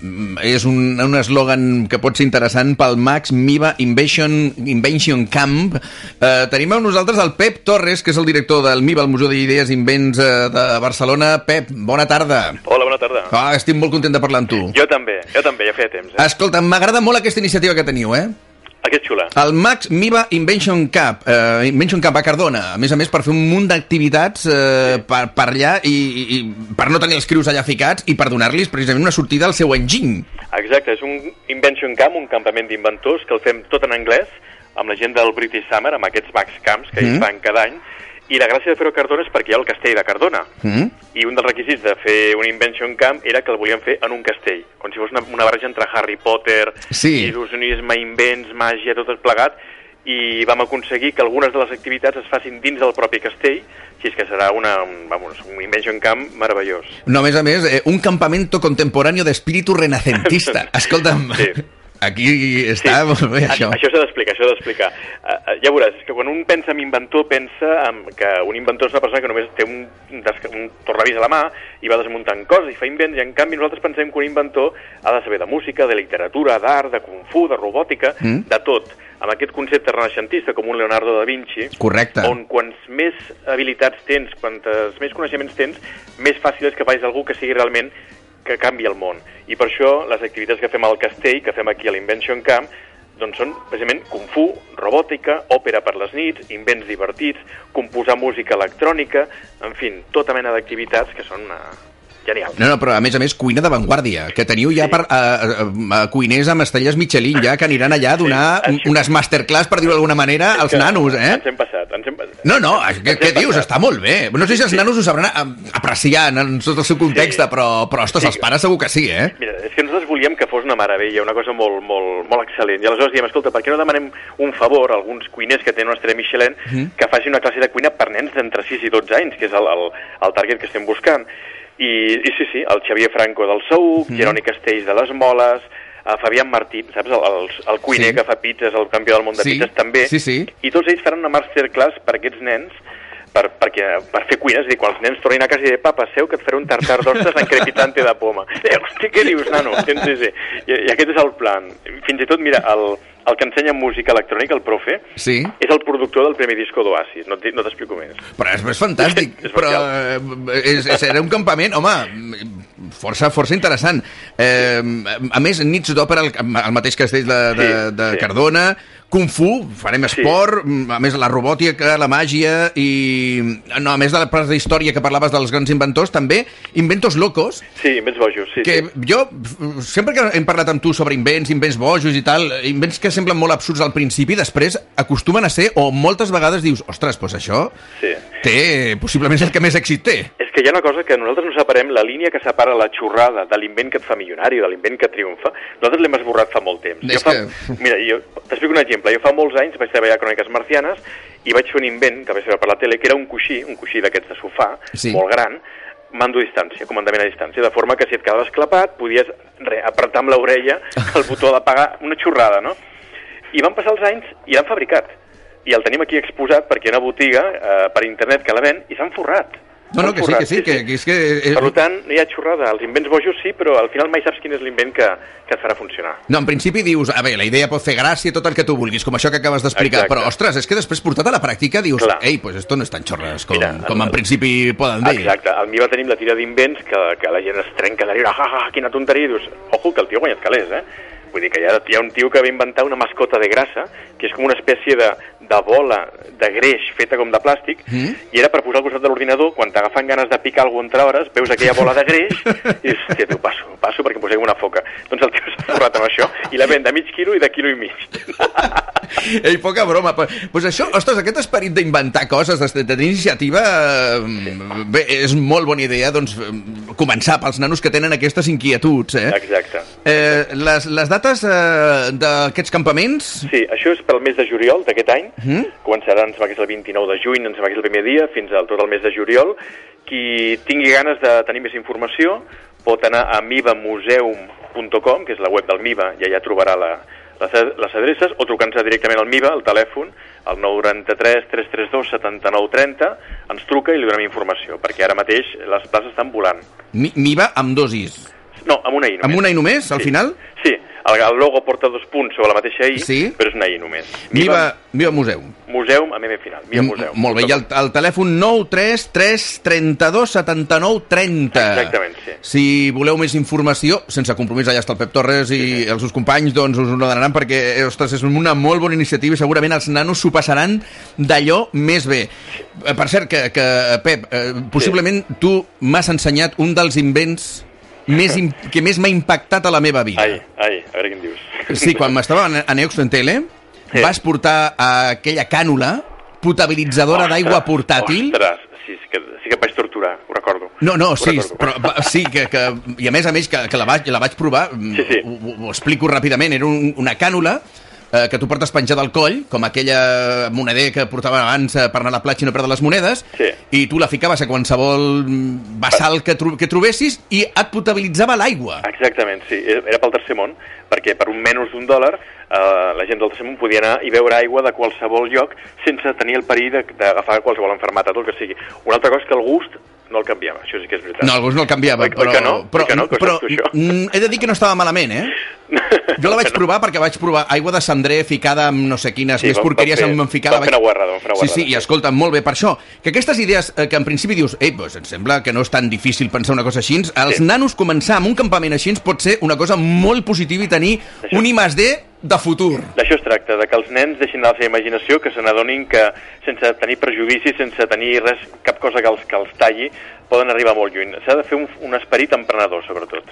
mm, és un, un eslògan que pot ser interessant pel Max Miva Invention, Invention Camp. Eh, tenim amb nosaltres el Pep Torres, que és el director del MIVA, el Museu d'Idees i Invents eh, de Barcelona. Pep, bona tarda. Hola, bona tarda. Ah, estic molt content de parlar amb tu. Jo també, jo també, ja feia temps. Eh? Escolta, m'agrada molt aquesta iniciativa que teniu, eh? Aquest xula. El Max Miva Invention Cup, eh, Invention Cup a Cardona, a més a més per fer un munt d'activitats eh, per, per allà i, i, i per no tenir els crius allà ficats i per donar-los precisament una sortida al seu enginy. Exacte, és un Invention Camp, un campament d'inventors que el fem tot en anglès, amb la gent del British Summer, amb aquests Max Camps que mm. hi fan cada any, i la gràcia de fer-ho a Cardona és perquè hi ha el castell de Cardona. Mm? I un dels requisits de fer un Invention Camp era que el volíem fer en un castell, com si fos una, una barreja entre Harry Potter, Sí. il·lusionisme, invents, màgia, tot plegat, i vam aconseguir que algunes de les activitats es facin dins del propi castell, així que serà una, un, vamos, un Invention Camp meravellós. No, a més a més, eh, un campamento contemporáneo de espíritu renacentista. Escolta'm, Sí. Aquí està molt bé, això. Això s'ha d'explicar, això s'ha d'explicar. Uh, ja veuràs, és que quan un pensa en inventor, pensa en que un inventor és una persona que només té un, un, tornavís a la mà i va desmuntant coses i fa invents, i en canvi nosaltres pensem que un inventor ha de saber de música, de literatura, d'art, de kung fu, de robòtica, Mm. de tot. Amb aquest concepte renaixentista, com un Leonardo da Vinci, Correcte. on quants més habilitats tens, quantes més coneixements tens, més fàcil és que facis algú que sigui realment que canvi el món. I per això les activitats que fem al castell, que fem aquí a l'Invention Camp, doncs són precisament Kung Fu, robòtica, òpera per les nits, invents divertits, composar música electrònica, en fi, tota mena d'activitats que són uh, genials. No, no, però a més a més, cuina d'avantguàrdia, que teniu ja per, a, a, a, cuiners amb estrelles Michelin, ja, que aniran allà a donar Sí, un- unes masterclass, per dir-ho d'alguna manera, als Que nanos, eh? Ens hem passat, ens hem passat. No, no, què, què dius? passat. Està molt bé. No sé si els nanos ho sabran eh, apreciar en tot el seu context, Sí. però, però ostres, Sí. els pares segur que sí, eh? Mira, és que nosaltres volíem que fos una meravella, una cosa molt, molt, molt excel·lent. I aleshores diem, escolta, per què no demanem un favor a alguns cuiners que tenen una estrella Michelin Mhm. que facin una classe de cuina per nens d'entre 6 i 12 anys, que és el, el, el target que estem buscant. I, I sí, sí, el Xavier Franco del Saúc, Mhm. Jeroni Castells de les Moles, a Fabián Martí, saps, el, el, el cuiner Sí. que fa pizzas, el campió del món de Sí, pizzas també, sí, sí. i tots ells faran una masterclass per a aquests nens per, perquè, per fer cuines, és dir, quan els nens tornin a casa i dir, papa, seu que et faré un tartar d'ostres en crepitante de poma. Eh, hosti, què dius, nano? Sí, sí. I, I aquest és el plan. Fins i tot, mira, el, el que ensenya música electrònica, el profe, Sí. és el productor del primer disco d'Oasis, no, et- no t'explico més. Però és, és fantàstic. És però eh, és, és, era un campament, home, força, força interessant. Eh, a més, nits d'òpera al, al mateix castell de, de, Sí, de sí. Cardona, Kung Fu, farem Sí. esport, a més la robòtica, la màgia i... No, a més de la part d'història que parlaves dels grans inventors, també Inventos Locos, Sí, invents bojos, sí, que sí. jo, sempre que hem parlat amb tu sobre invents, invents bojos i tal, invents que semblen molt absurds al principi, després acostumen a ser, o moltes vegades dius, ostres, doncs això sí. té, possiblement és el que més èxit té. És que hi ha una cosa que nosaltres no separem, la línia que separa la xorrada de l'invent que et fa milionari, de l'invent que triomfa, nosaltres l'hem esborrat fa molt temps. Jo fa, que- Mira, jo t'explico un exemple. Jo fa molts anys vaig treballar a Cròniques Marcianes i vaig fer un invent que vaig veure per la tele, que era un coixí, un coixí d'aquests de sofà, Sí. molt gran, mando a distància, comandament a distància, de forma que si et quedaves clapat podies re, apretar amb l'orella el botó d'apagar, una xorrada, no? I van passar els anys i l'han fabricat. I el tenim aquí exposat perquè hi ha una botiga eh, per internet que la ven i s'han forrat. No, no, que sí, que sí, que, que és que... És... Per tant, no hi ha xorrada. Els invents bojos sí, però al final mai saps quin és l'invent que, que et farà funcionar. No, en principi dius, a veure, la idea pot fer gràcia, tot el que tu vulguis, com això que acabes d'explicar, però, ostres, és que després portat a la pràctica dius, Clar. ei, pues esto no és tan xorres com, Mira, com en el- principi poden dir. Exacte. Al mi va tenir la tira d'invents que, que la gent es trenca de riure, ha, ha, quina tonteria, i dius, ojo, que el tio ha guanyat calés, eh? Vull dir que hi ha, hi ha un tio que va inventar una mascota de grassa, que és com una espècie de, de bola de greix feta com de plàstic, Mm. i era per posar al costat de l'ordinador, quan t'agafen ganes de picar algú entre hores, veus aquella bola de greix, i dius, hòstia, tu, passo, passo perquè em posem una foca. Doncs el tio s'ha forrat amb això, i la ven de mig quilo i de quilo i mig. Ei, poca broma. Però, pues això, ostres, aquest esperit d'inventar coses, de, de tenir iniciativa, eh, bé, és molt bona idea, doncs, eh, començar pels nanos que tenen aquestes inquietuds, eh? Exacte. Eh, les, les dates eh, d'aquests campaments... Sí, això és pel mes de juliol d'aquest any. Mhm. Començarà, em sembla que és el 29 de juny, em sembla que és el primer dia, fins al tot el mes de juliol. Qui tingui ganes de tenir més informació pot anar a mivamuseum.com, que és la web del MIVA, i allà trobarà la, les, adreces, o trucant-se directament al MIVA, al telèfon, al 993 332 79 30, ens truca i li donem informació, perquè ara mateix les places estan volant. Mi, Miva amb dos is. No, amb una I només. Amb una I només, al sí. final? Sí, el, el logo porta dos punts sobre la mateixa I, Sí. però és una I només. Miva, Miva Museu. Museum amb M final. Miva Museu. M molt bé, i el, el telèfon 933 32 79 30. Exactament, sí. Si voleu més informació, sense compromís, allà està el Pep Torres i Sí. els seus companys, doncs us ho donaran perquè, eh, ostres, és una molt bona iniciativa i segurament els nanos s'ho passaran d'allò més bé. Eh, Per cert, que, que Pep, eh, possiblement tu m'has ensenyat un dels invents més que més m'ha impactat a la meva vida. Ai, ai, a veure què em dius. Sí, quan m'estava a en tele, Sí. vas portar aquella cànula potabilitzadora d'aigua portàtil. Ostres, sí, sí que, sí que em vaig torturar, ho recordo. No, no, Ho sí, recordo. però sí, que, que, i a més a més que, que la, vaig, la vaig provar, Sí, sí. Ho, ho, ho explico ràpidament, era un, una cànula eh, que tu portes penjada al coll, com aquella moneder que portaven abans eh, per anar a la platja i no perdre les monedes, Sí. i tu la ficaves a qualsevol mm, vessal que, tro que trobessis i et potabilitzava l'aigua. Exactament, sí. Era pel tercer món, perquè per un menys d'un dòlar eh, la gent del tercer món podia anar i beure aigua de qualsevol lloc sense tenir el perill de- d'agafar qualsevol enfermata, tot el que sigui. Una altra cosa és que el gust no el canviava, això sí que és veritat. No, alguns no el canviava, Oi- oi però, que no? Oi però, que no? Que però mm, he de dir que no estava malament, eh? Jo la vaig provar perquè vaig provar aigua de cendrer ficada amb no sé quines Sí, més porqueries fer- amb ficada. vam fer una guarrada, vam fer una Sí, sí, i escolta, molt bé, per això, que aquestes idees eh, que en principi dius, ei, doncs em sembla que no és tan difícil pensar una cosa així, els Sí. nanos començar amb un campament així pot ser una cosa molt positiva i tenir Això. un I más D de futur. D'això es tracta, de que els nens deixin de la seva imaginació, que se n'adonin que sense tenir prejudicis, sense tenir res, cap cosa que els, que els talli, poden arribar molt lluny. S'ha de fer un, un esperit emprenedor, sobretot.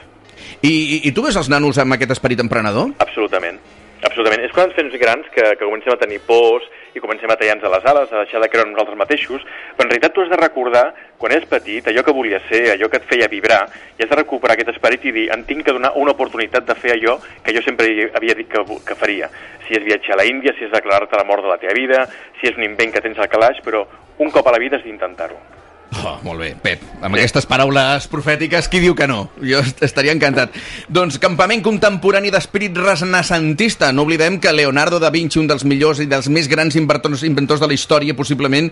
I, i, I tu ves els nanos amb aquest esperit emprenedor? Absolutament. Absolutament. És quan ens fem grans que, que comencem a tenir pors i comencem a tallar-nos a les ales, a deixar de creure en nosaltres mateixos, però en realitat tu has de recordar, quan eres petit, allò que volies ser, allò que et feia vibrar, i has de recuperar aquest esperit i dir, em tinc que donar una oportunitat de fer allò que jo sempre havia dit que, que faria. Si és viatjar a la Índia, si és declarar-te la mort de la teva vida, si és un invent que tens al calaix, però un cop a la vida has d'intentar-ho. Oh, molt bé, Pep. Amb aquestes paraules profètiques, qui diu que no? Jo est- estaria encantat. Doncs campament contemporani d'espírit renaissantista. No oblidem que Leonardo da Vinci, un dels millors i dels més grans inventors, inventors de la història, possiblement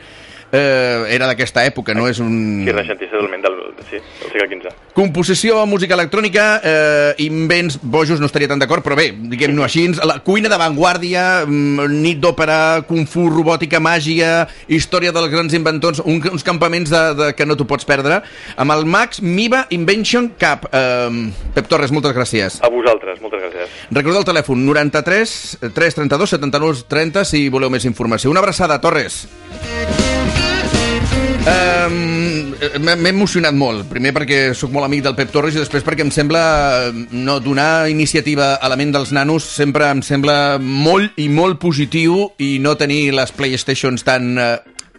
eh, era d'aquesta època, no és un... Sí, renaixentista del, del, sí, del segle XV. Composició, música electrònica, eh, invents bojos, no estaria tan d'acord, però bé, diguem-ho així, la cuina d'avantguàrdia, mm, nit d'òpera, kung fu, robòtica, màgia, història dels grans inventors, un, uns campaments de, de, que no t'ho pots perdre, amb el Max Miva Invention Cup. Eh, Pep Torres, moltes gràcies. A vosaltres, moltes gràcies. Recordeu el telèfon 93 332 79 30 si voleu més informació. Una abraçada, Torres. Um, M'he emocionat molt, primer perquè sóc molt amic del Pep Torres i després perquè em sembla eh, no, donar iniciativa a la ment dels nanos sempre em sembla molt i molt positiu i no tenir les Playstations tan... Eh,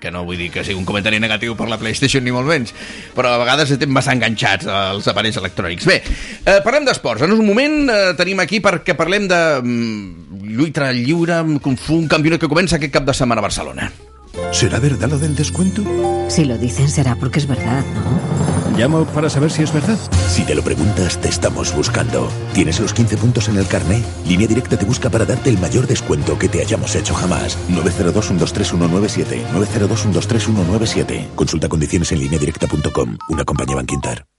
que no vull dir que sigui un comentari negatiu per la PlayStation ni molt menys, però a vegades estem massa enganxats als aparells electrònics. Bé, eh, parlem d'esports. En un moment eh, tenim aquí perquè parlem de mm, lluita lliure, un campionat que comença aquest cap de setmana a Barcelona. ¿Será verdad lo del descuento? Si lo dicen será porque es verdad, ¿no? Llamo para saber si es verdad. Si te lo preguntas, te estamos buscando. ¿Tienes los 15 puntos en el carné? Línea Directa te busca para darte el mayor descuento que te hayamos hecho jamás. 902-123-197. 902-123-197. Consulta condiciones en lineadirecta.com. Una compañía Banquintar.